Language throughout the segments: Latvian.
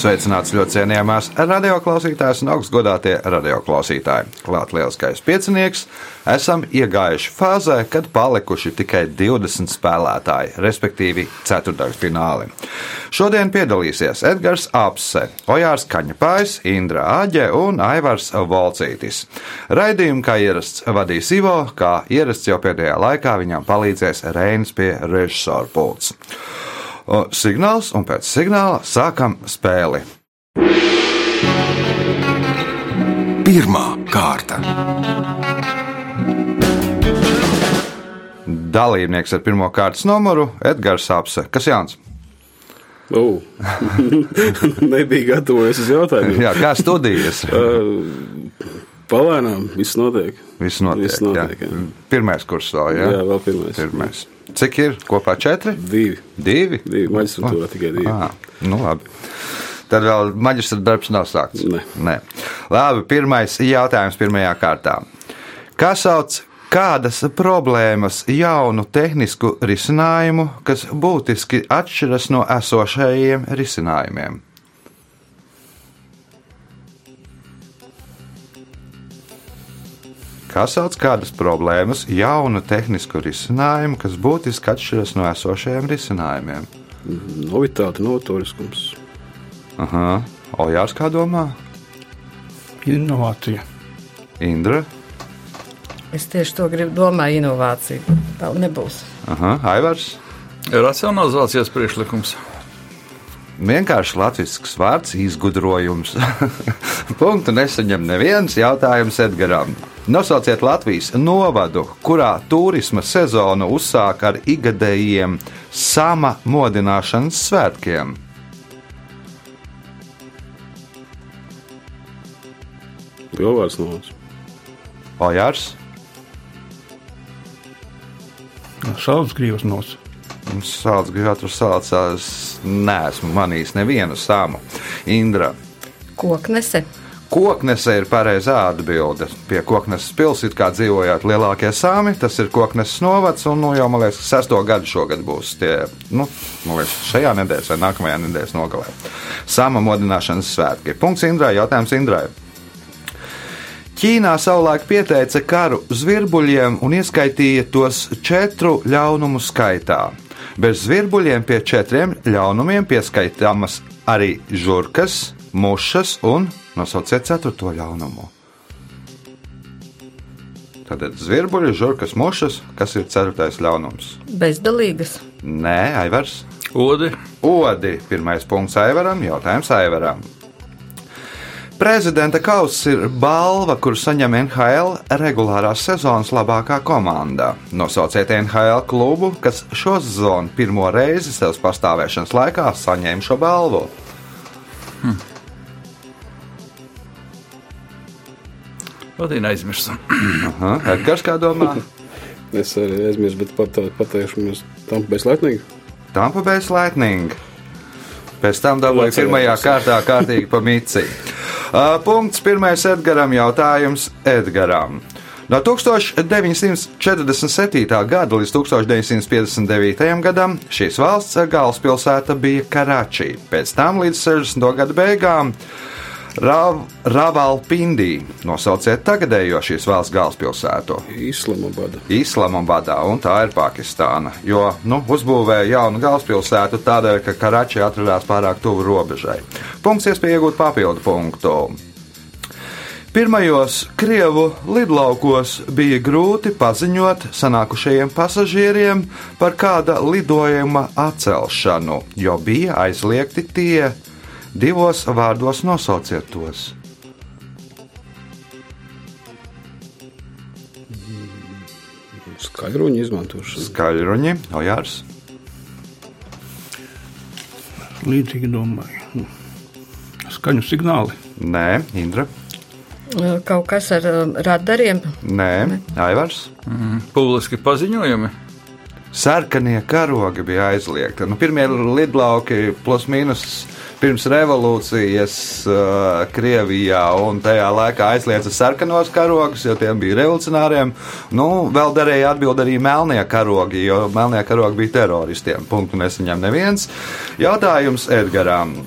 Sveicināts ļoti cienījamās radioklausītājas un augstgadātie radioklausītāji. Klāt lielskais piecinieks, esam iegājuši fāzē, kad palikuši tikai 20 spēlētāji, respektīvi ceturdaļfināli. Šodien piedalīsies Edgars Apse, Ojārs Kaņepājs, Indra Āģe un Aivars Volcītis. Raidījumu, kā ierasts, vadīs Ivo, kā ierasts jau pēdējā laikā viņam palīdzēs Reinis pie režisora pults signāls, un pēc signāla sākam spēli. Pirmā kārta. Dalībnieks ar pirmā kārtas numuru Edgars Apse. Kas Jānis? Oh. Nebija gatavojies uz jautājumiem. Jā, kā studijas? Palēnām viss notiek. Viss notiek. Viss notiek jā. jā. Pirmais kurs vēl, jā? jā, vēl pirmais. pirmais. Cik ir kopā četri? Divi. Divi? Divi. Maģistrātūrā Oh. tikai divi. Ah, nu labi. Tad vēl maģistra darbs nav sākts. Nē. Nē. Labi, pirmais jautājums pirmajā kārtā. Kā sauc kādas problēmas jaunu tehnisku risinājumu, kas būtiski atšķiras no esošajiem risinājumiem? Kā sauc kādas problēmas jaunu tehnisku risinājumu, kas būtiski atšķiras no esošajiem risinājumiem? Novitāte, novatoriskums. Aha. Ojārs kā domā? Inovācija. Indra? Es tieši to gribu domāt, inovācija. Tā nebūs. Aha. Aivars? Racionalizācijas priekšlikums. Vienkārši latviešu vārds, izgudrojums. Punktu nesaņem neviens jautājums Edgaram. Nosauciet Latvijas novadu, kurā turisma sezonu uzsāk ar ikgadējiem sama modināšanas svētkiem. Lielvārds novārds. Ojārs? Saules grīvas nos. Sāls gribētu sācās. Nē, esmu manījis nevienu samu. Indra. Koknese. Koknese ir pareizā atbilde. Pie Kokneses pilsētas, kā dzīvojāt lielākie sāmi, tas ir Kokneses novads, un nu, jau, man liekas, sesto gadu šogad būs tie, nu, liekas, šajā nedēļā vai nākamajā nedēļas nogalē. Sāma modināšanas svētki. Punkts Indrai, jautājums Indrai. Ķīnā savulaik pieteica karu zvirbuļiem un ieskaitīja tos četru ļaunumu skaitā. Bez zvirbuļiem pie četriem ļaunumiem pieskaitāmas arī žurkas, mušas un nosauciet ceturto ļaunumu. Tātad zvirbuļi, žurkas, mušas, kas ir ceturtais ļaunums? Bezdalīgas. Nē, Aivars. Odi. Odi. Pirmais punkts Aivaram, jautājums Aivaram. Prezidenta kausa ir balva, kur saņem NHL regulārās sezonas labākā komanda. Nosauciet NHL klubu, kas šo sezonu pirmo reizi savas pastāvēšanas laikā saņēma šo balvu. Vadīja aizmirstam. Aha, Edgars, kā domā? Es arī aizmirsu, bet pat, pateikšu, mēs tam bez laipnīgi. Tampa Bay Lightning. Pēc tam dabūja pirmajā kārtā kārtīgi pa mici. Uh, punkts pirmais Edgaram jautājums Edgaram. No 1947. gada līdz 1959. gadam šīs valsts galvaspilsēta bija Karačī. Pēc tam līdz 60. gada beigām Rav, Ravalpindī nosauciet tagadējo šīs valsts galvaspilsētu. Islamabada. Islamabadā, un tā ir Pakistāna. Jo nu, uzbūvēja jaunu galvaspilsētu tādēļ, ka Karačī atradās pārāk tuvu robežai. Punkts iespēja iegūt papildu punktu. Pirmajos Krievu lidlaukos bija grūti paziņot sanākušajiem pasažieriem par kāda lidojuma atcelšanu, jo bija aizliegti tie divos vārdos nosauciet tos. Skaļruņa izmantošana. Skaļruņi, Ojārs. Līdzīgi domāju. Skaņu signāli. Nē, Indra. Kaut kas ar radariem. Nē, Aivars. Publiski paziņojumi. sarkanie karogi bija aizliegti. Nu, pirmie lidlauki plus mīnus pirms revolūcijas uh, Krievijā un tajā laikā aizliedza sarkanos karogus, jo tiem bija revolucionāriem. Nu, vēl derēja atbild arī melnie karogi, jo melnie karogi bija teroristiem. Punktu nesaņem neviens. Jautājums Edgaram.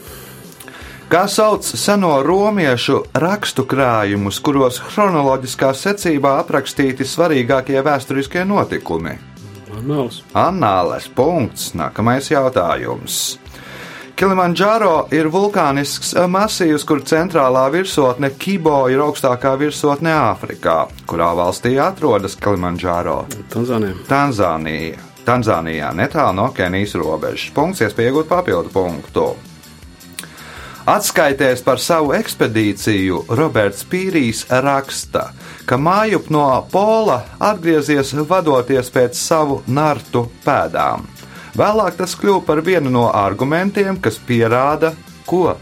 Kā sauc seno romiešu rakstu krājumus, kuros chronoloģiskā secībā aprakstīti svarīgākie vēsturiskie notikumi? Anāls. Annāles punkts. Nākamais jautājums. Kilimandžāro ir vulkānisks masīvs, kur centrālā virsotne Kibo ir augstākā virsotne Āfrikā. Kurā valstī atrodas Kilimandžāro? Tanzānijā. Tanzānija. Tanzānijā netālu no Kenijas robežas. Punkts, iespēja iegūt papildu punktu. Atskaitēs par savu ekspedīciju Roberts Pīrijs raksta, ka mājup no Pola atgriezies vadoties pēc savu nartu pēdām. Vēlāk tas kļuva par vienu no argumentiem, kas pierāda, ko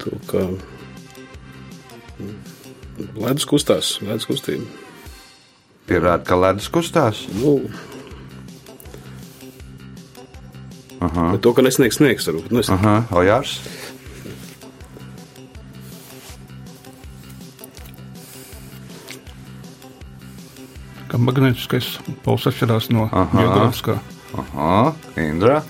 To kā ledus kustās, ledus kustība. pierāda, ka ledus kustās. Nu, to, ka nesniegs sniegs, varbūt. Nu, es, Aha, Ojārs. Magnētiskais pols atšķirās no geogrāfiskā. Aha, Indra.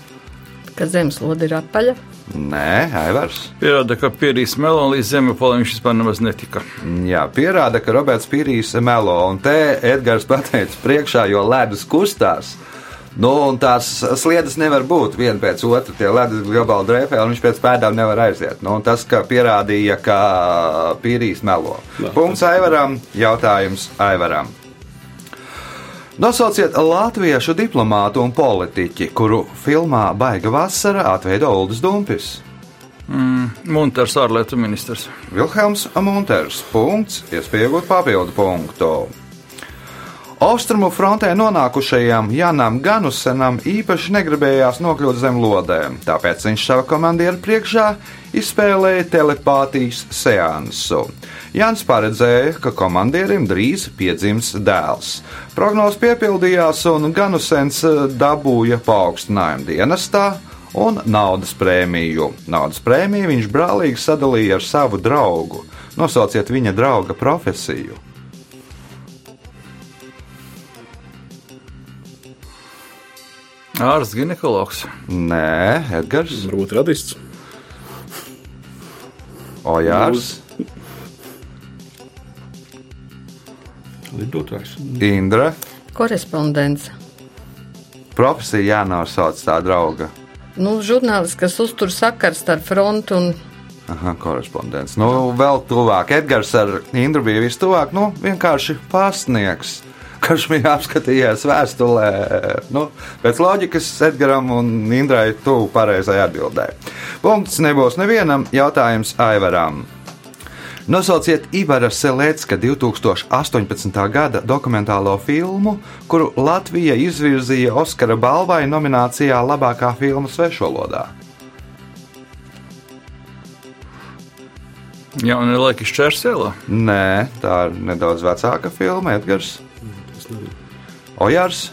Ka zemeslode ir apaļa. Nē, Aivars. Pierāda, ka pierīs melo līdz zemepolim viņš vispār nemaz netika. Jā, pierāda, ka Roberts Pīrijs melo, un te Edgars pateica priekšā, jo ledus kustās. Nu, un tās sliedas nevar būt viena pēc otras. Tie ledus globāli drēpē, un viņš pēc pēdām nevar aiziet. Nu, un tas, ka pierādīja, ka Pīrijs melo. Jā. Punkts Aivaram, jautājums Aivaram. Nosauciet latviešu diplomātu un politiķi, kuru filmā Baiga vasara atveido Uldis Dumpis. Munters, ārlietu ministrs. Vilhelms Munters. Punkts, iespējot papildu punktu. Austrumu frontē nonākušajam Janam Ganusenam īpaši negribējās nokļūt zem lodēm, tāpēc viņš savā komandieru priekšā izspēlēja telepātijas seansu. Jans paredzēja, ka komandierim drīz piedzims dēls. Prognoze piepildījās, un Ganusens eh, dabūja paaugstinājumu dienestā un naudas prēmiju. Naudas prēmiju viņš brālīgi sadalīja ar savu draugu. Nosauciet viņa drauga profesiju. Ārsts ginekologs. Nē, Edgars, varbūt radists. Ojārs, Lidotājs. Indra. Korespondents. Profesija jānosauc tā drauga. Nu, žurnālists, kas uztur sakars starp frontu un Aha, korespondents. Nu, vēl tuvāk. Edgars ar Indru bija vistuvāk. Nu, vienkārši pasniegs. Kurš bija apskatījis vēstulē, nu, pēc loģikas Edgars un Indrai tuvu pareizai atbildēji. Punkts nebūs nevienam, jautājums Aivaram. Nosauciet Ivara Selēcka 2018. gada dokumentālo filmu, kuru Latvija izvirzīja Oskara balvai nominācijā Labākā filma svešvalodā. Jā, un ir laika šķērsēlā. Nē, tā ir nedaudz vecāka filma, Edgars. Ojārs,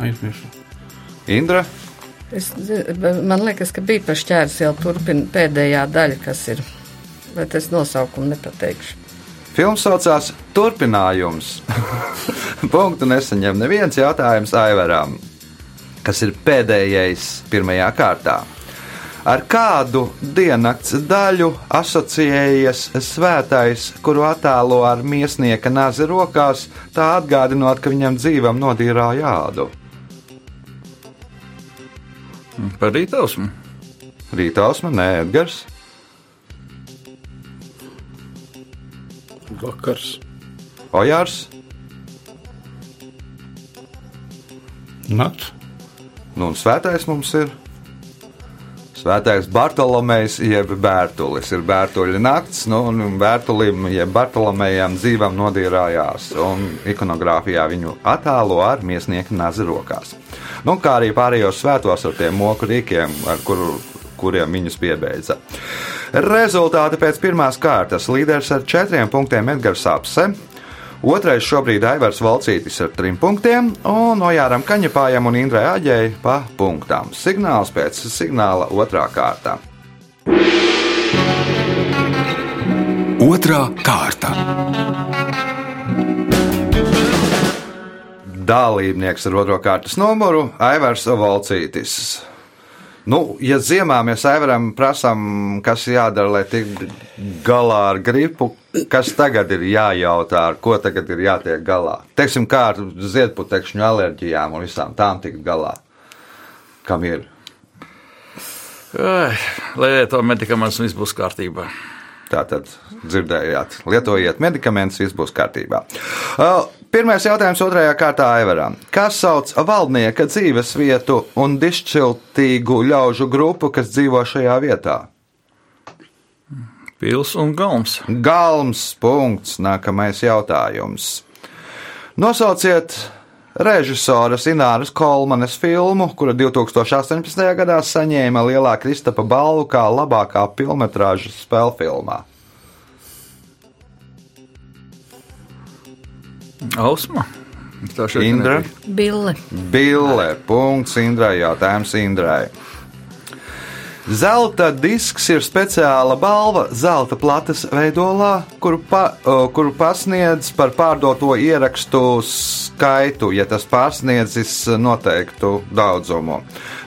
Aizmirsu. Indra. es, man liekas, ka bija par šķērs jau turpina pēdējā daļa, kas ir. Bet es nosaukumu nepateikšu. Filmas saucās Turpinājums. Punktu nesaņem neviens jautājums Aivaram, kas ir pēdējais pirmajā kārtā. Ar kādu diennakts daļu asociējas svētais, kuru attēlo ar miesnieka nazi rokās, tā atgādinot, ka viņam dzīvam nodīrā jādu? Par rītausmu. Rītausma, nē, Edgars. Vakars. Ojārs, Nakts. nu un svētais mums ir. Svētais Bartolomejs, jeb Bērtulis, ir Bērtuļa nakts, nu, un Bērtulim, jeb Bartolomejam dzīvam nodīrājās, un ikonogrāfijā viņu attēlo ar miesnieka nazi rokās. Nu, kā arī pārējos svētos ar tiem moku rīkiem, ar kuru kuriem viņus piebeidza. Rezultāti pēc pirmās kārtas līderis ar četriem punktiem Edgars Apse. Otrais šobrīd Aivars Valcītis ar trim punktiem, un Nojāram Kaņepājam un Indrai Aģēji pa punktām. Signāls pēc signāla otrā kārta. Otra kārta. Dalībnieks ar otro kārtas numuru - Aivars Valcītis. Nu, ja ziemā mēs Aivaram prasām, kas jādara, lai tiktu galā ar gripu, kas tagad ir jājautā, ar ko tagad ir jātiek galā? Teiksim, kā ar ziedputekšņu alerģijām un visām tām tikt galā. Kam ir? Ai, Lai lieto medikamentus, viss būs kārtībā. Tātad dzirdējāt, lietojiet medikamentus, viss būs kārtībā. Pirmais jautājums otrajā kārtā Aivaram. Kas sauc valdnieka dzīves vietu un dišciltīgu ļaužu grupu, kas dzīvo šajā vietā? Pils un galms. Galms punkts. Nākamais jautājums. Nosauciet režisoras Ināras Kolmanes filmu, kura 2018. gadā saņēma lielā Kristapa balvu kā labākā filmetrāžas spēļu Ausma. Tā šeit Indra. Bille. Bille. Punkts Indrai. Jautājums Indrai. Zelta disks ir speciāla balva zelta plates veidolā, kuru, pa, kuru pasniedz par pārdoto ierakstu skaitu, ja tas pārsniedzis noteiktu daudzumu.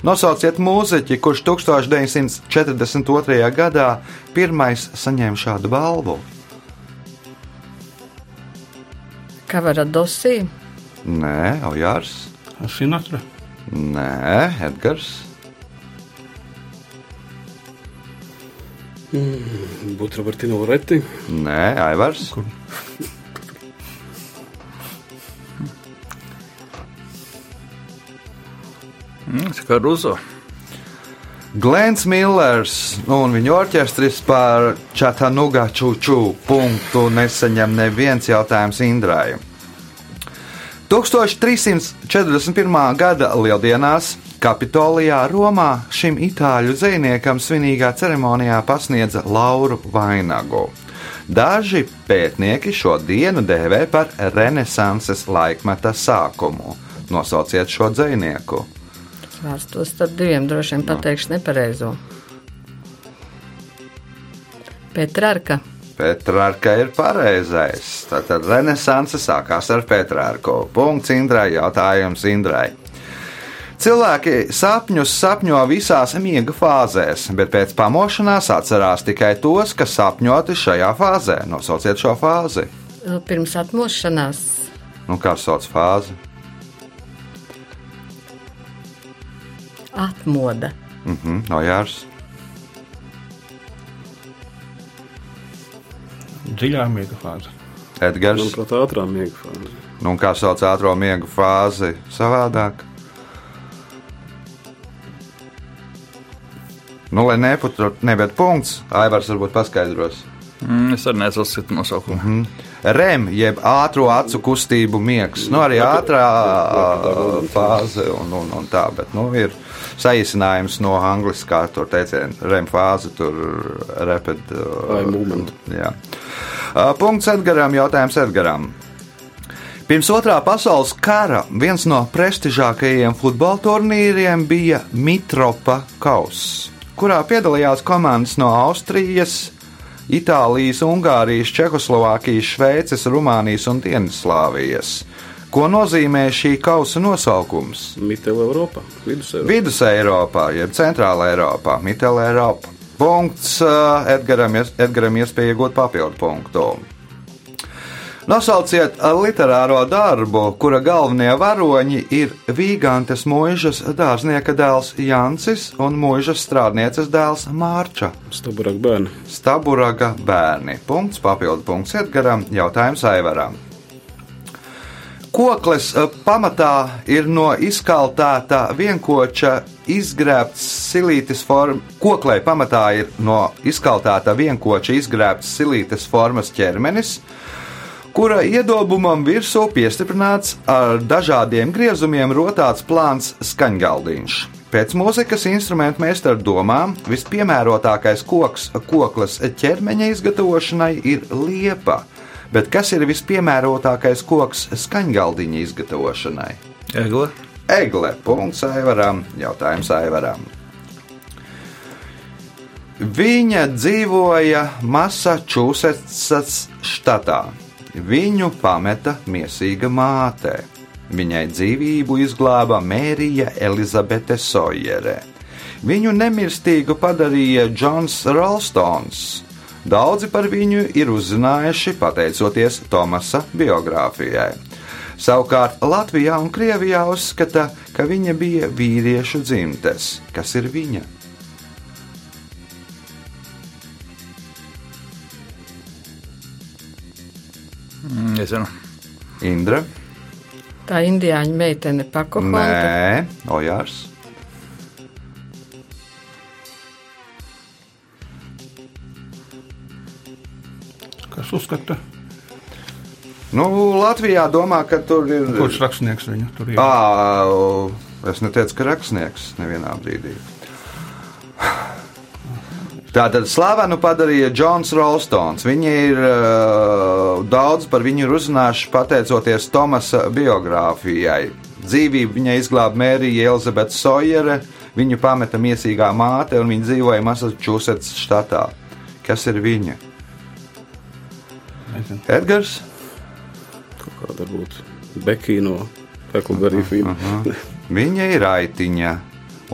Nosauciet mūziķi, kurš 1942. gadā pirmais saņēma šādu balvu. Kavaradosī. Nē, Ojārs. Sinatra. Nē, Edgars. Būtu Robertino Reti. Nē, Aivars. Mm, tā kā Ruzo. Glens Millers un viņa orķestris par Čatanuga čūču punktu nesaņem neviens jautājums Indrai. 1341. gada lieldienās Kapitolijā Romā šim itāļu zvejniekam svinīgā ceremonijā pasniedza lauru vainagu. Daži pētnieki šo dienu dēvē par Renesanses laikmeta sākumu. Nosauciet šo dzinieku. Vārstos starp diviem droši vien pateikšu nepareizo. Petrarka. Petrārka ir pareizais. Tātad renesanse sākās ar Petrārku. Punkts Indrai, jautājums Indrai. Cilvēki sapņus sapņo visās miega fāzēs, bet pēc pamošanās atcerās tikai tos, kas sapņoti šajā fāzē. Nosauciet šo fāzi. Pirms atmošanās. Nu, kā sauc fāzi? Atmoda. Mhm, no jārs. Dziļā miega fāze. Edgars. Manuprāt, ātrā miega fāze. Nu, kā sauc ātrā miega fāzi savādāk? Nu, lai nepaturētu, nebūtu punkts, Aivars varbūt paskaidros. Mm, es arī neesmu citu nosaukumu. Mm -hmm. REM, jeb ātrā acu kustību miegs. Nu, arī ātrā fāze un, un, un tā, bet nu, ir saīsinājums no angliskā tur teiciena REM fāze, tur rapid. Eye movement. Jā. Ā, Punkts Edgaram, jautājums Edgaram. Pirms otrā pasaules kara viens no prestižākajiem futbola turnīriem bija Mitropa Kauss, kurā piedalījās komandas no Austrijas, Itālijas, Ungārijas, Čehoslovākijas, Šveices, Rumānijas un Dienvidslāvijas. Ko nozīmē šī kausa nosaukums? Mitēla Eiropā, Vidus Eiropā. Vidus Eiropā, jeb Centrālā Eiropā, Mitēlā Eiropā. Punkts ā, Edgaram, Edgaram iespēja iegūt papildu punktu. Nosauciet literāro darbu, kura galvenie varoņi ir Vīgantes mūžas dārznieka dēls Jancis un mūžas strādnieces dēls Mārča. Staburāk bērni. Staburaga bērni. Punkts, papildu punkts Edgaram, jautājums Aivaram. Koklis eh, pamatā ir no izkaltēta vienkoča izgrēbts silītes forma. Koklē pamatā ir no izkaltēta vienkoča izgrēbts silītes formas ķermenis, kura iedobumam virsū piestiprināts ar dažādiem griezumiem rotāts plāns skaņgaldiņš. Pēc mūzikas instrumentu meistara domām vispiemērotākais koks koklas ķermeņa izgatavošanai ir liepa, bet kas ir vispiemērotākais koks skaņgaldiņa izgatavošanai? Egle. Egle. Punkts Aivaram. Jautājums Aivaram. Viņa dzīvoja Massachusetts štatā. Viņu pameta miesīga māte. Viņai dzīvību izglāba Mērija Elizabete Sojere. Viņu nemirstīgu padarīja Džons Rolstons. Daudzi par viņu ir uzzinājuši pateicoties Tomasa biogrāfijai. Savukārt Latvijā un Krievijā uzskata, ka viņa bija vīriešu dzimtes. Kas ir viņa? Nezinu. Indra? Tā indiāņu meitene Pakohonta. Nē, Ojārs. Uzskata, Nu, Latvijā domā, ka tur ir. kurš rakstnieks viņu tur ir? À, es neteicu, ka rakstnieks nevienā brīdī. Tātad slavenu padarīja Džons Rolstons. Viņi ir uh, daudz par viņu uzzinājuši pateicoties Tomasa biogrāfijai. Dzīvību viņai izglāba Mērija Elizabete Sojere, viņu pameta miesīgā māte un viņa dzīvoja Massachusetts štatā. Kas ir viņa? Edgars? Kāda varbūt Bekija no filma. Viņa ir aitiņa.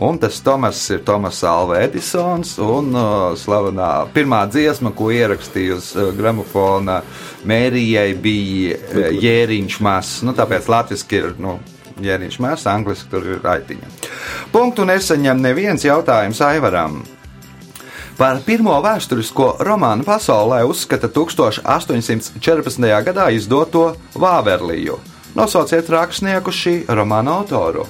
Un tas Tomas ir Tomas Alva Edisons. Un uh, slavenā pirmā dziesma, ko ierakstīja uz uh, gramofona Mērijai, bija uh, Jēriņš Mazs. Nu, tāpēc latviešu ir nu, Jēriņš Mazs, angliski tur ir aitiņa. Punktu nesaņem neviens jautājums Aivaram. Par pirmo vēsturisko romānu pasaulē uzskata 1814. gadā izdoto Vāverliju. Nosauciet rakstnieku šī romāna autoru.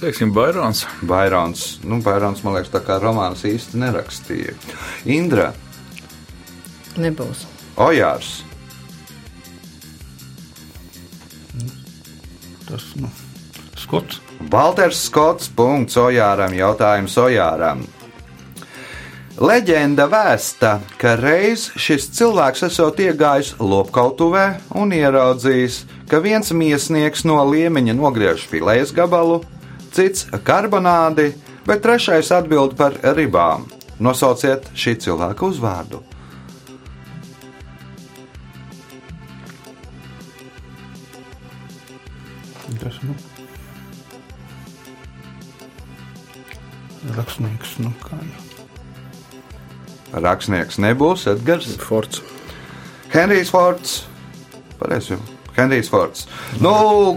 Teiksim, Bairons. Bairons, nu, Bairons man liekas, tā kā romāns īsti nerakstīja. Indra, Nebūs. Ojārs, Tas, nu, Skots. Balters Skots, Ojāram, jautājums Ojāram. Leģenda vēsta, ka reiz šis cilvēks esot iegājis lopkautuvē un ieraudzījis, ka viens miesnieks no liemeņa nogriež filējas gabalu, cits karbonādi, bet trešais atbild par ribām. Nosauciet šī cilvēka uzvārdu. Rakstnieks, nu, jau. Rakstnieks nebūs Edgars. Forts. Henrijs Fords. Pareizi. Henrijs Fords. Nu,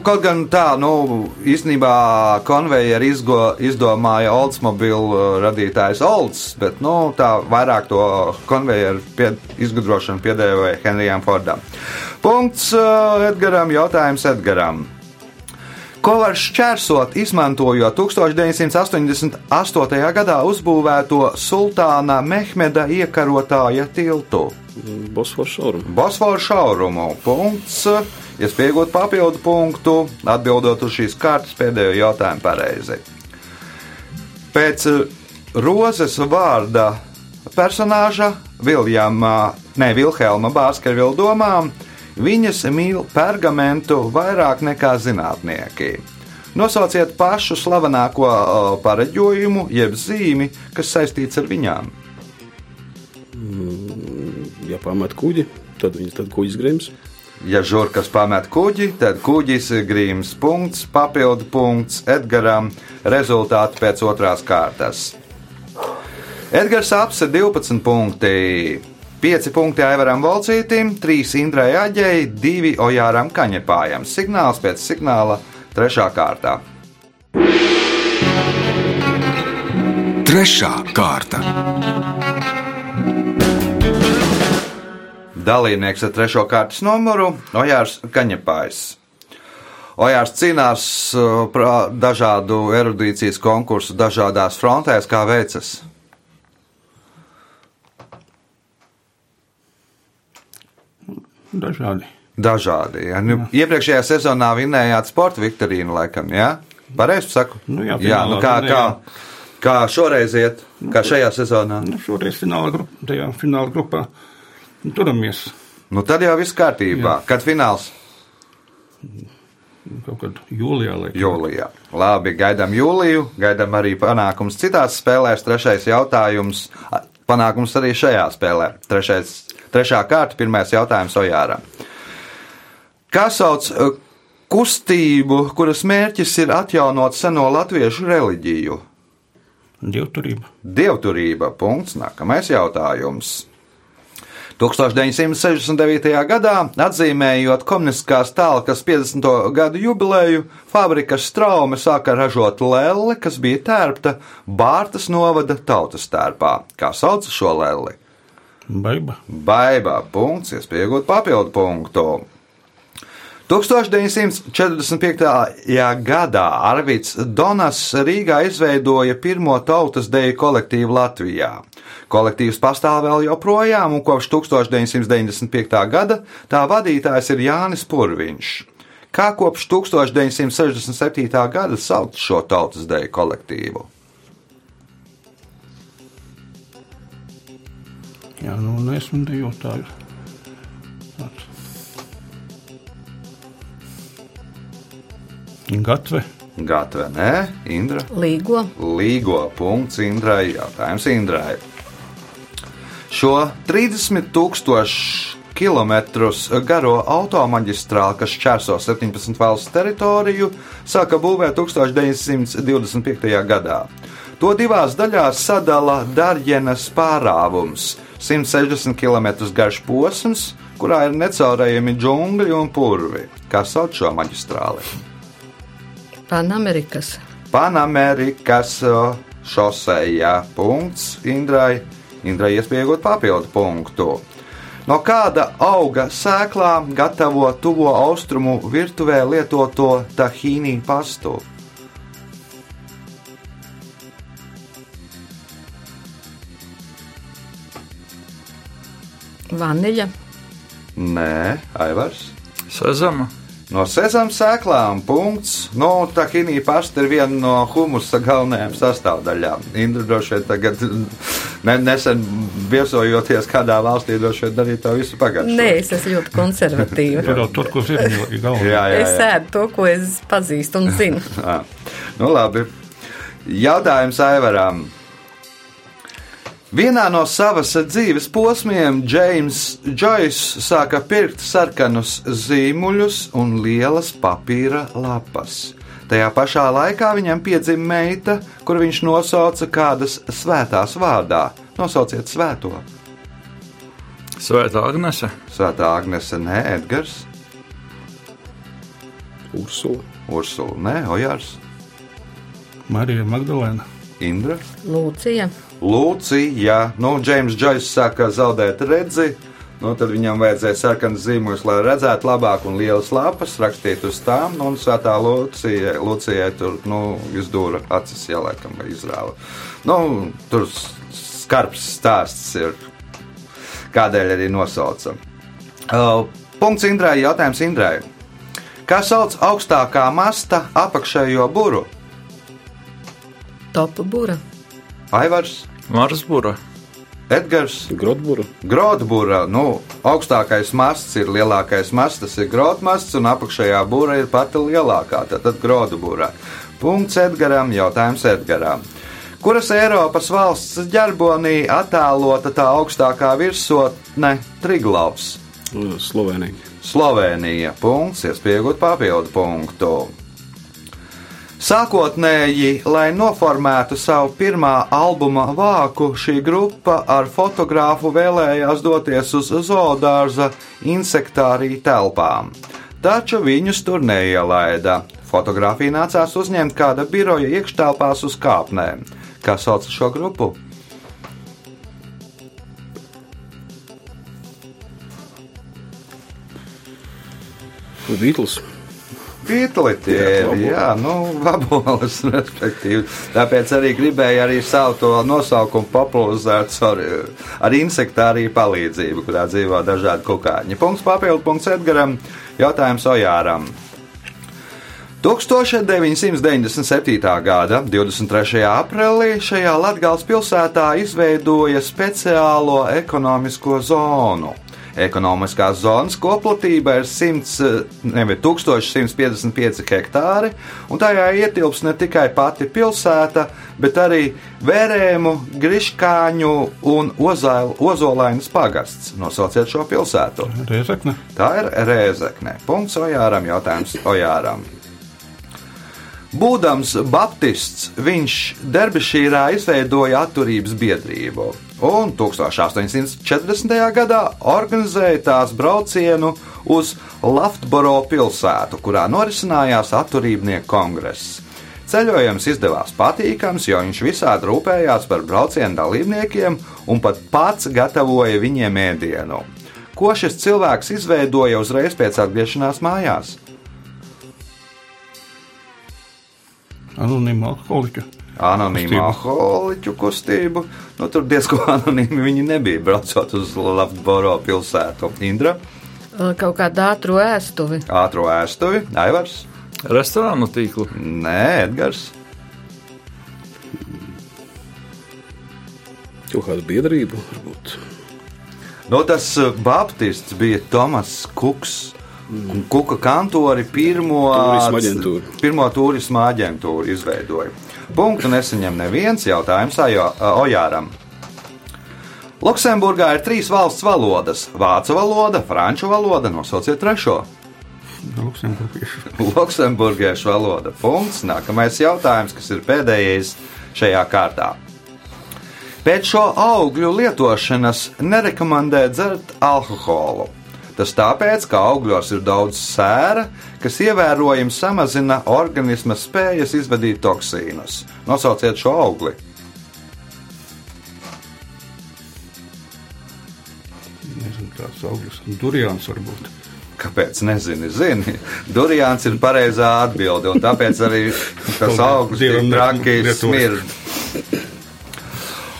kaut gan tā, nu, īstenībā konvejeru izgo, izdomāja Oldsmobile radītājs Olds, bet, nu, tā vairāk to konvejeru pie, izgudrošanu piedēvēja Henrijam Fordam. Punkts uh, Edgaram, jautājums Edgaram. Ko var šķērsot, izmantojot 1988. gadā uzbūvēto sultāna Mehmeda iekarotāja tiltu? Bosfors šaurumu. Bosforu šaurumu. Punkts. Iespējot papildu punktu, atbildot uz šīs kārtas pēdējo jautājumu pareizi. Pēc eh, Rozes vārda personāža Viljama, ne Vilhelma Bārskervila domām, viņas mīl pergamentu vairāk nekā zinātnieki. Nosauciet pašu slavenāko pareģojumu, jeb zīmi, kas saistīts ar viņām. Ja pamet kuģi, tad viņas tad kuģis grims. Ja žurkas pamet kuģi, tad kuģis grīms punkts, papildu punkts Edgaram, rezultāti pēc otrās kārtas. Edgars apse 12 punkti, 5 punkti Aivaram Volcītim, 3 Indrai Aģei, 2 Ojāram Kaņepājam. Signāls pēc signāla 3. kārtā. Trešā kārta. Dalībnieks ar trešo kārtas numuru - Ojārs Kaņepājs. Ojārs cīnās uh, dažādu erudīcijas konkursu dažādās frontēs, kā veicas. Dažādi. Dažādi. Ja? Nu, iepriekšējā sezonā vinējāt sporta viktorīnu, laikam, ja? Pareizi saku? Nu jā, jā nu kā, kā, kā šoreiz iet, kā šajā sezonā. Nu, šoreiz fināla, grup, tajā fināla grupā turamies Nu, tad jau viss kārtībā. Jā. Kad fināls? kaut kad jūlijā. Laikam. Jūlijā. Labi, gaidām jūliju, gaidām arī panākums citās spēlēs. Trešais jautājums. Panākums arī šajā spēlē. Trešais, trešā kārta, pirmais jautājums Ojāram. Kā sauc eh, kustību, kuras mērķis ir atjaunot seno latviešu reliģiju? Dievturība. Dievturība. Punkts. Nākamais jautājums. 1969. gadā, atzīmējot komunistiskās tālkas 50. gadu jubileju, fabrika Straume sāka ražot lelli, kas bija tērpta Bārtas novada tautas tērpā. Kā sauc šo lelli? Baiba. Baigā punkts, iespējot papildu punktu. 1945. gadā Arvids Donas Rīgā izveidoja pirmo tautas deju kolektīvu Latvijā. Kolektīvs pastāv vēl joprojām, un kopš 1995. gada tā vadītājs ir Jānis Purviņš. Kā kopš 1967. gada sauc šo tautas deju kolektīvu? Jā, nu, un esmu dejotāju. Tāds. Gatve. Gatava, nē, Indra. Līgo. Līgo punkts Indrai. Jautājums Indrai. Šo 30 tūkstošu kilometrus garo automaģistrāli, kas šķērso 17 valsts teritoriju, sāka būvēt 1925. gadā. To divās daļās sadala Darjenas pārāvums - 160 km garš posms, kurā ir necaurējami džungļi un purvi. Kā sauc šo maģistrāli? Panamerikas. Panamerikas šoseja. Punkts Indrai. Indrai iespējot papildu punktu. No kāda auga sēklā gatavo tuvo austrumu virtuvē lietoto tahīnī pastu? Vaniļa. Nē, Aivars. Sezama. No sezama sēklām punkts. Nu, tā kinī pasta ir viena no humusa galvenajām sastāvdaļām. Indra droši vien tagad, ne, nesen viesojoties kādā valstī, droši vien darīja to visu pagājušajā. Nē, es esmu ļoti konservatīva. Tur jau tur, kur ir galvā. Jā, jā, Es jā. ēdu to, ko es pazīstu un zinu. Ā, Nu, labi. Jautājums Aivaram. Vienā no savas dzīves posmiem Džeims Džojs sāka pirkt sarkanus zīmuļus un lielas papīra lapas. Tajā pašā laikā viņam piedzima meita, kur viņš nosauca kādas svētās vārdā. Nosauciet svēto. Svētā Agnese. Svētā Agnese, nē, Edgars, Ursula. Ursula, nē, Ojārs, Marija Magdalēna. Indra. Lūcija. Lūcija, nu, Džeims Džois sāka zaudēt redzi. Nu, tad viņam vajadzēja sarkanas zīmuļus, lai redzētu labāk, un lielas lapas rakstīt uz tām. Nu, un Svētā Lūcija, Lūcijai tur nu, izdūra acis, ja laikam izrāva. Nu, tur skarbs stāsts ir, kādēļ arī nosaucam. Uh, punkts Indrai, jautājums Indrai. Kā sauc augstākā masta apakšējo buru? Topa būra. Aivars, Marsbura. Edgars. Grotbura. Grotbūra, nu, augstākais masts ir lielākais masts, tas ir grotmasts, un apakšējā būra ir pati lielākā, tātad grotbūra. Punkts Edgaram, jautājums Edgaram. Kuras Eiropas valsts ģerbonī attēlota tā augstākā virsotne Triglavs? Slovenija. Slovenija. Punkts, iespējot papildu punktu. Sākotnēji, lai noformētu savu pirmā albuma vāku, šī grupa ar fotogrāfu vēlējās doties uz zoodārza insektāriju telpām. Taču viņus tur neielaida. Fotogrāfiju nācās uzņemt kāda biroja iekštelpās uz kāpnēm. Kā sauc šo grupu? Beatles. Ir, jā, nu, vaboles, respektīvi. Tāpēc arī gribēju arī savu to nosaukumu popularizēt ar, ar insektāriju palīdzību, kurā dzīvo dažādi kukaiņi. Punkts papildu punkts Edgaram, jautājums Ojāram. 1997. gada 23. aprīlī šajā Latvijas pilsētā izveidoja speciālo ekonomisko zonu. Ekonomiskās zonas koplatība ir 100, nevis 1155 hektāri, un tajā ietilps ne tikai pati pilsēta, bet arī Vērēmu, Griškāņu un Ozail- Ozolainas pagasts. Nosauciet šo pilsētu. Reizekne. Tā ir Rēzekne. Punkts Ojāram, jautājums Ojāram. Būdams Baptists, viņš Derbišīrā izveidoja atturības biedrību un 1840. gadā organizēja tās braucienu uz Laftboro pilsētu, kurā norisinājās atturībnieku kongress. Ceļojums izdevās patīkams, jo viņš visādi rūpējās par braucienu dalībniekiem un pat pats gatavoja viņiem ēdienu. Ko šis cilvēks izveidoja uzreiz pēc atgriešanās mājās? Anonīma alkoholiķa. Anonīmu alkoholiķu kustību. Nu, tur diezgan anonīmi viņi nebija braucot uz Latvijas pilsētu. Indra, Kaut kādu ātru ēstuvi. ātrā ēstuvi, Aivars, Restorānu tīklu. Nē, Edgars, Kaut kāda biedrība varbūt. no, tas uh, Baptists bija Tomas Kuks. Kuka kantori pirmo Turisma aģentūru. pirmo turisma aģentūru izveidoja. Punktu nesaņem neviens jautājums Ojāram. Luksemburgā ir trīs valsts valodas - vācu valoda, franču valoda, nosauciet trešo. Luksemburgiešu. Luksemburgiešu valoda. Punkts. Nākamais jautājums, kas ir pēdējais šajā kārtā. Pēc šo augļu lietošanas nerekomendē dzert alkoholu. Tas tāpēc, ka augļos ir daudz sēra, kas ievērojami samazina organisma spējas izvadīt toksīnus. Nosauciet šo augli. Kāds augļus. Durjāns varbūt. Kāpēc? Nezinu, zini. Durijāns ir pareizā atbilde, un tāpēc arī tas augsts ir traki smird.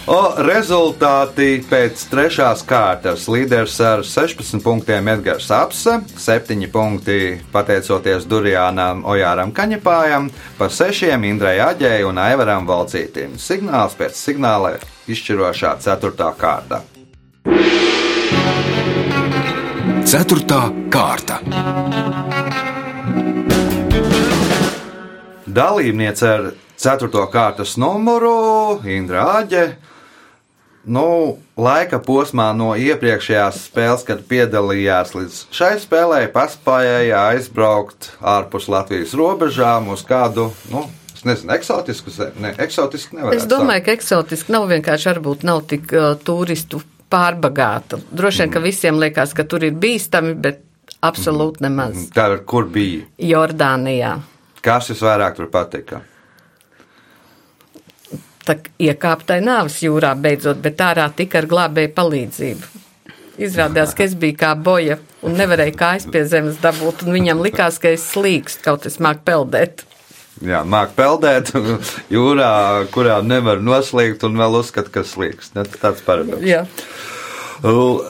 O, rezultāti pēc trešās kārtas līderis ar 16 punktiem Edgars Apse, 7 punkti pateicoties Durijānam Ojāram Kaņepājam, pa 6 Indrai Aģēju un Aivaram Valcītim. Signāls pēc signāla izšķirošā 4. kārta. Ceturtā kārta. Dalībniece ar 4. kārtas numuru Indra Āģe. Nu, laika posmā no iepriekšējās spēles, kad piedalījās līdz šai spēlē, paspēja aizbraukt ārpus Latvijas robežām uz kādu, nu, nezinu, eksotisku. Ne, eksotisku nevar. Es domāju, ka eksotiski nav vienkārši, varbūt nav tik uh, turistu pārbagāta. Droši vien, ka visiem liekas, ka tur ir bīstami, bet absolūti nemaz. Tā ir kur bija. Jordānijā. Kas jums vairāk tur patika? Tā iekāptai nāves jūrā beidzot, bet ārā tika ar glābēju palīdzību. Izrādījās, ka es biju kā boja un nevarēju kājas pie zemes dabūt, un viņam likās, ka es slīkstu, kaut es māku peldēt. Jā, māk peldēt jūrā, kurā nevar noslīgt un vēl uzskat, ka slīgs. Ne, Tāds paradoks. Jā,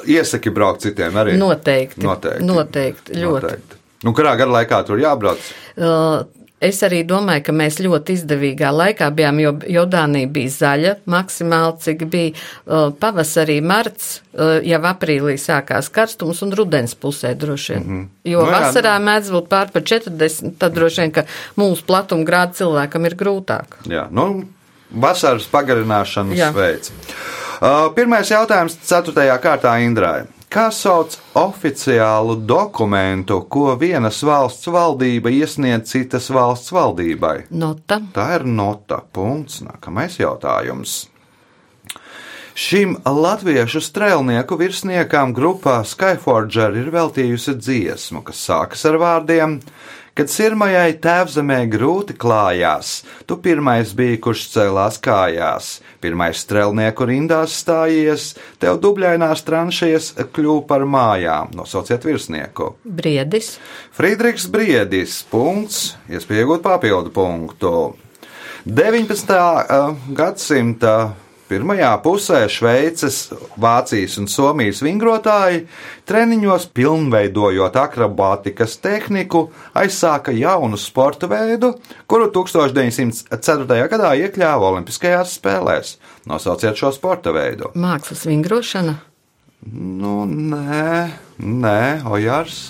Iesaki braukt citiem arī. noteikti. Noteikti. Noteikti, ļoti. Noteikti. Nu, kurā gara laikā tur jābrauc? Uh, Es arī domāju, ka mēs ļoti izdevīgā laikā bijām, jo Jordānija bija zaļa maksimāli, cik bija uh, pavasarī, marts, uh, jau aprīlī sākās karstums un rudens pusē droši vien. Mm -hmm. Jo Nu jā, vasarā mēdz būt pār par 40, tad droši vien, ka mūsu platuma grāda cilvēkam ir grūtāk. Jā, nu, vasaras pagarināšanas Jā. veids. Uh, pirmais jautājums, 4. kārtā Indrai. Kā sauc oficiālu dokumentu, ko vienas valsts valdība iesniedz citas valsts valdībai? Nota. Tā ir nota. Punkts. Nākamais jautājums. Šim latviešu strēlnieku virsniekam grupā Skyforger ir veltījusi dziesmu, kas sākas ar vārdiem: Kad sirmajai tēvzemē grūti klājās, tu pirmais biji, kurš cēlās kājās, pirmais strēlnieku rindās stājies, tev dubļainās tranšijas kļuva par mājām. Nosauciet virsnieku. Briedis. Friedrichs Briedis. Punkts. Iespējams, papildu punktu. 19. uh, gadsimta Pirmajā pusē Šveices, Vācijas un Somijas vingrotāji treniņos, pilnveidojot akrobātikas tehniku, aizsāka jaunu sporta veidu, kuru 1904. gadā iekļāva Olimpiskajās spēlēs. Nosauciet šo sporta veidu. Mākslas vingrošana. Nu, nē, nē, Ojārs.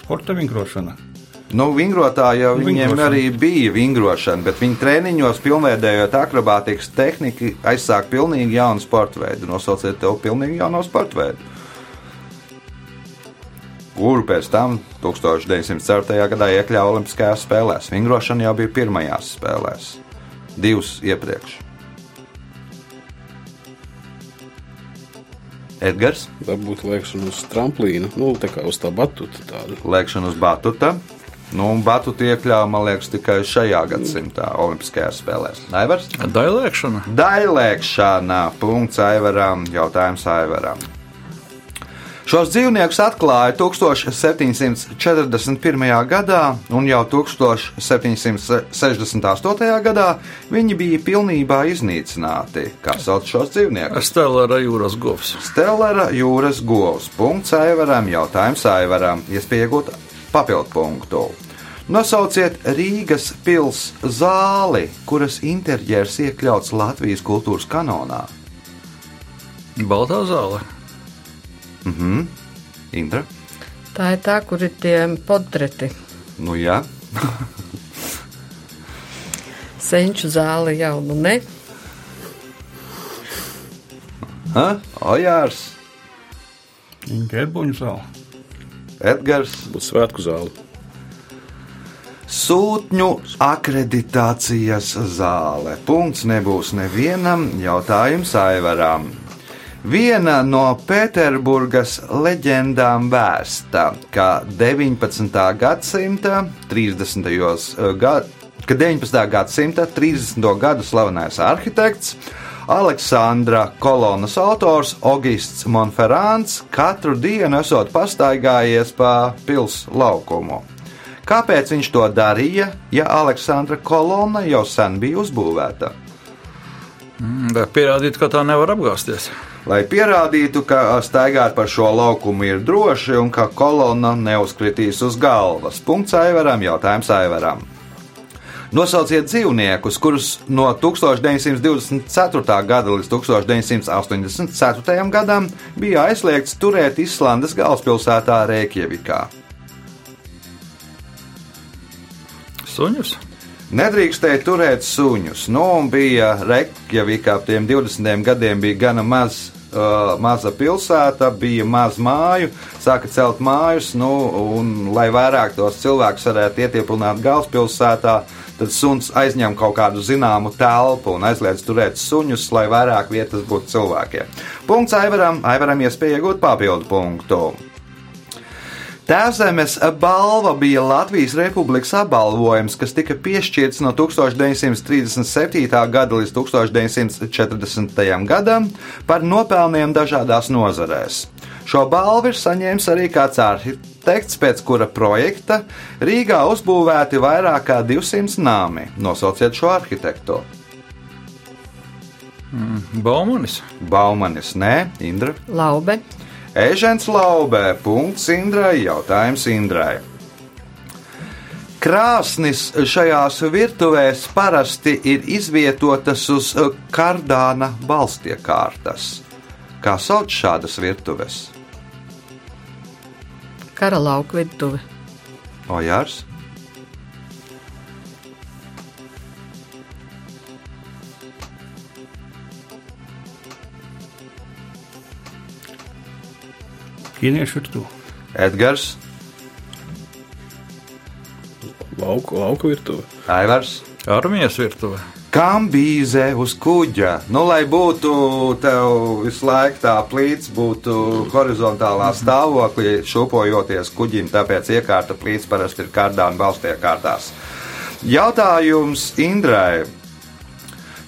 Sporta vingrošana. Nu, vingrotāji jau viņiem Vingrošana. arī bija vingrošana, bet viņi treniņos, pilnveidojot akrobātikas tehniku, aizsāka pilnīgi jaunu sporta veidu. Nosauciet to pilnīgi jaunu sporta veidu. Kuru pēc tam 1904. gadā iekļāva Olimpiskajās spēlēs. Vingrošana jau bija pirmajās spēlēs, divas iepriekš. Edgars, Varbūt liekšana uz tramplīna, nu, tā kā uz tā batuta tādu. lēkšana uz batuta. Nu, un batuta iekļāva, man liekas, tikai šajā gadsimtā Olimpiskajās spēlēs. Aivars? Dailēkšana. Dailēkšana. Punkts Aivaram. Jautājums Aivaram. Šos dzīvniekus atklāja 1741. gadā, un jau 1768. gadā viņi bija pilnībā iznīcināti. Kā sauc šos dzīvniekus? Stelāra jūras govs. Stellara jūras govs. Punkts Aivaram. Jautājums Aivaram. Iespēja iegūt papildu punktu. Nosauciet Rīgas pils zāli, kuras interjers iekļauts Latvijas kultūras kanonā. Baltā zāle. Indra? Tā ir tā, kur ir tie portreti. Nu, jā. Senču zāle jau nu ne. Ha? Ojārs, Ģērboņu zāle. Edgars, Būs svētku zāle. Sūtņu akreditācijas zāle. Punkts nebūs nevienam jautājums Aivaram. Viena no Pēterburgas leģendām vēsta, ka 19. gadsimta 30. gad, ka 19. gadsimta 30. gadu slavenais arhitekts Aleksandra kolonas autors Augusts Monferrants katru dienu esot pastaigājies pa pils laukumu. Kāpēc viņš to darīja, ja Aleksandra kolona jau sen bija uzbūvēta? Lai pierādītu, ka tā nevar apgāzties. Lai pierādītu, ka staigāt pa šo laukumu ir droši un ka kolona neuzkritīs uz galvas. Punkts Aivaram, jautājums Aivaram. Nosauciet dzīvniekus, kurus no 1924. gada līdz 1984. gadam bija aizliegts turēt Islandes galvaspilsētā Reikjavikā. Suņus. Nedrīkstēja turēt suņus. Nu, bija Reikjavikā ap tiem 20 gadiem bija gana maz. Uh, maza pilsēta, bija maz māju, sāka celt mājus, nu, un, lai vairāk tos cilvēkus varētu ietieplināt galvaspilsētā, tad suns aizņem kaut kādu zināmu telpu un aizliedz turēt suņus, lai vairāk vietas būtu cilvēkiem. Punkts Aivaram, Aivaram iespēja iegūt papildu punktu. Tēvzemes balva bija Latvijas Republikas apbalvojums, kas tika piešķirts no 1937. gada līdz 1940. gadam par nopelniem dažādās nozarēs. Šo balvu ir saņēmis arī kāds arhitekts, pēc kura projekta Rīgā uzbūvēti vairāk kā 200 nami. Nosauciet šo arhitektu. Baumanis. Baumanis, nē, Indra. Laube. Ežens Laubē, punkts Indrai, jautājums Indrai. Krāsnis šajās virtuvēs parasti ir izvietotas uz eh, kardāna balstiekārtas. Kā sauc šādas virtuves? Kara lauka virtuve. Ojārs, Ķīniešu virtuve. Edgars, Lauku, lauku virtuve. Aivars. Armijas virtuve. Kam bīzē uz kuģa? Nu, lai būtu tev visu laiku tā plīts, būtu horizontālā stāvoklī, šūpojoties kuģim, tāpēc iekārta plīts parasti ir kārdāna balstiekārtās. Jautājums Indrai.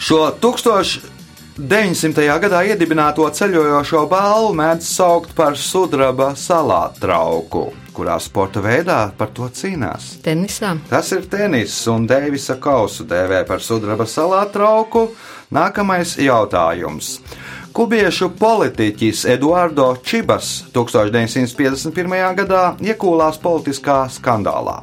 Šo 1000 900. gadā iedibināto ceļojošo balvu mēdz saukt par sudraba salātrauku, kurā sporta veidā par to cīnās. Tenisā. Tas ir tenis, un Deivisa kausu dēvē par sudraba salātrauku. Nākamais jautājums. Kubiešu politiķis Eduardo Čibas 1951. gadā iekūlās politiskā skandālā.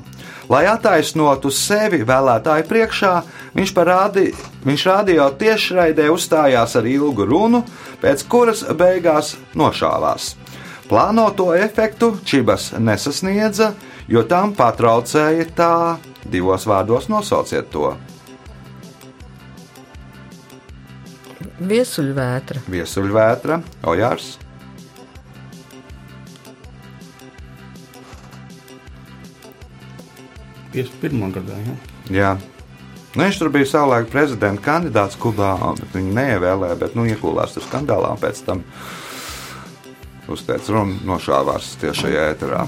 Lai attaisnotu sevi vēlētāju priekšā, viņš, parādi, viņš rādījā tiešraidē uzstājās ar ilgu runu, pēc kuras beigās nošāvās. Plānoto efektu Čibas nesasniedza, jo tam patraucēja tā divos vārdos nosauciet to. Viesuļvētra. Viesuļvētra, Ojārs. Pirmā gadā. Ja? Jā. Nu, viņš tur bija savulaik prezidenta kandidāts Kubā, viņu neievēlēja, bet nu, iekūlās tur skandālā un pēc tam uzteica runu nošāvās tiešajā ēterā.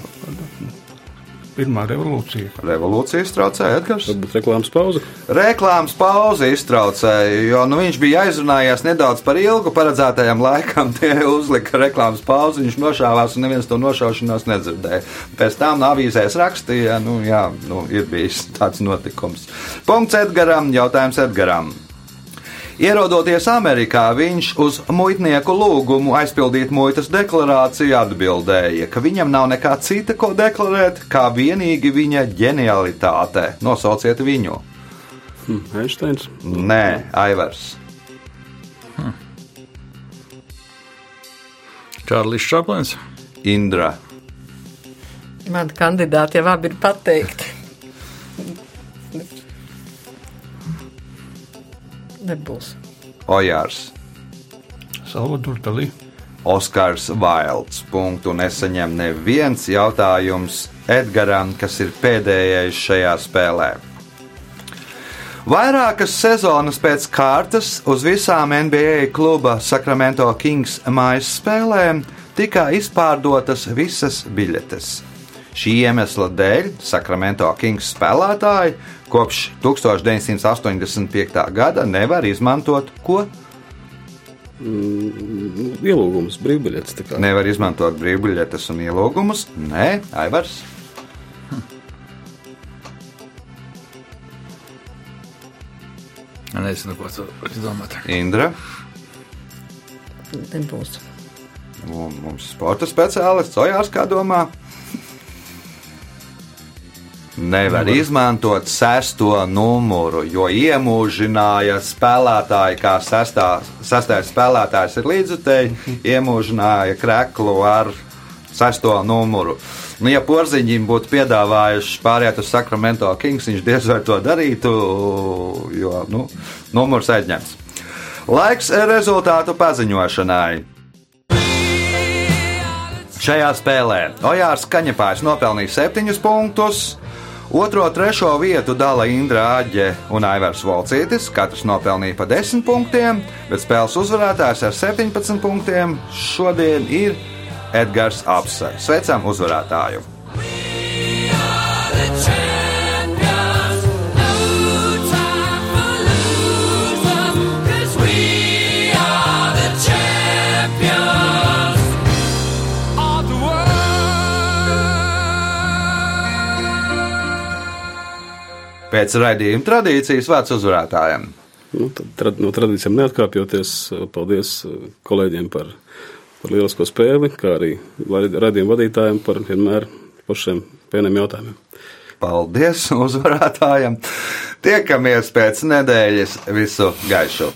Pirmā revolūcija. Revolūcija iztraucēja Edgars. Varbūt reklāmas pauze. Reklāmas pauze iztraucēja, jo nu, viņš bija aizrunājies nedaudz par ilgu paredzētajam laikam. Tie uzlika reklāmas pauzi, viņš nošāvās un neviens to nošaušanos nedzirdēja. Pēc tam no avīzēs rakstīja, nu jā, nu, ir bijis tāds notikums. Punkts Edgaram, jautājums Edgaram. Ierodoties Amerikā, viņš uz muitnieku lūgumu aizpildīt muitas deklarāciju atbildēja, ka viņam nav nekā cita, ko deklarēt, kā vienīgi viņa ģenialitāte. Nosauciet viņu! Hm, Einsteins. Nē, Aivars. Čārlis Čaplins. Indra. Mani kandidāti jau abi ir pateikti. Nebūs. Ojārs. Salvador Dalī. Oskars Vailds. Punktu nesaņem neviens jautājums Edgaram, kas ir pēdējais šajā spēlē. Vairākas sezonas pēc kārtas uz visām NBA kluba Sacramento Kings mājas spēlēm tika izpārdotas visas biļetes. Šī iemesla dēļ Sacramento Kings spēlētāji kopš 1985. gada nevar izmantot ko? Mm, tā kā. Nevar izmantot brīvbiļetes un ielūgumus. Nē, Aivars. Nezinu, ko tu domā. Indra. Nebūs. Un mums sporta speciālists Ojārs, kā domā? Nevar izmantot sesto numuru, jo iemūžināja spēlētāji, kā sestā, sestais spēlētājs ir līdzutēji, iemūžināja kreklu ar sesto numuru. Nu, ja porziņiem būtu piedāvājuši pāriet uz Sacramento Kings, viņš diez vai to darītu, jo nu, numurs aizņemts. Laiks rezultātu paziņošanai. Šajā spēlē Ojārs Kaņepājs nopelnīja 7 punktus. Otro, trešo vietu dala Indra Aģe un Aivars Volcītis. Katrs nopelnīja pa 10 punktiem, bet spēles uzvarētājs ar 17 punktiem šodien ir Edgars Apse. Sveicam uzvarētāju! Pēc raidījuma tradīcijas vārds uzvarētājiem. Nu, tad, trad, no tradīcijām neatkāpjoties, paldies eh, kolēģiem par, par lielisko spēli, kā arī radījuma vadītājiem par vienmēr pašiem vieniem jautājumiem. Paldies uzvarētājiem! Tiekamies pēc nedēļas visu gaišu!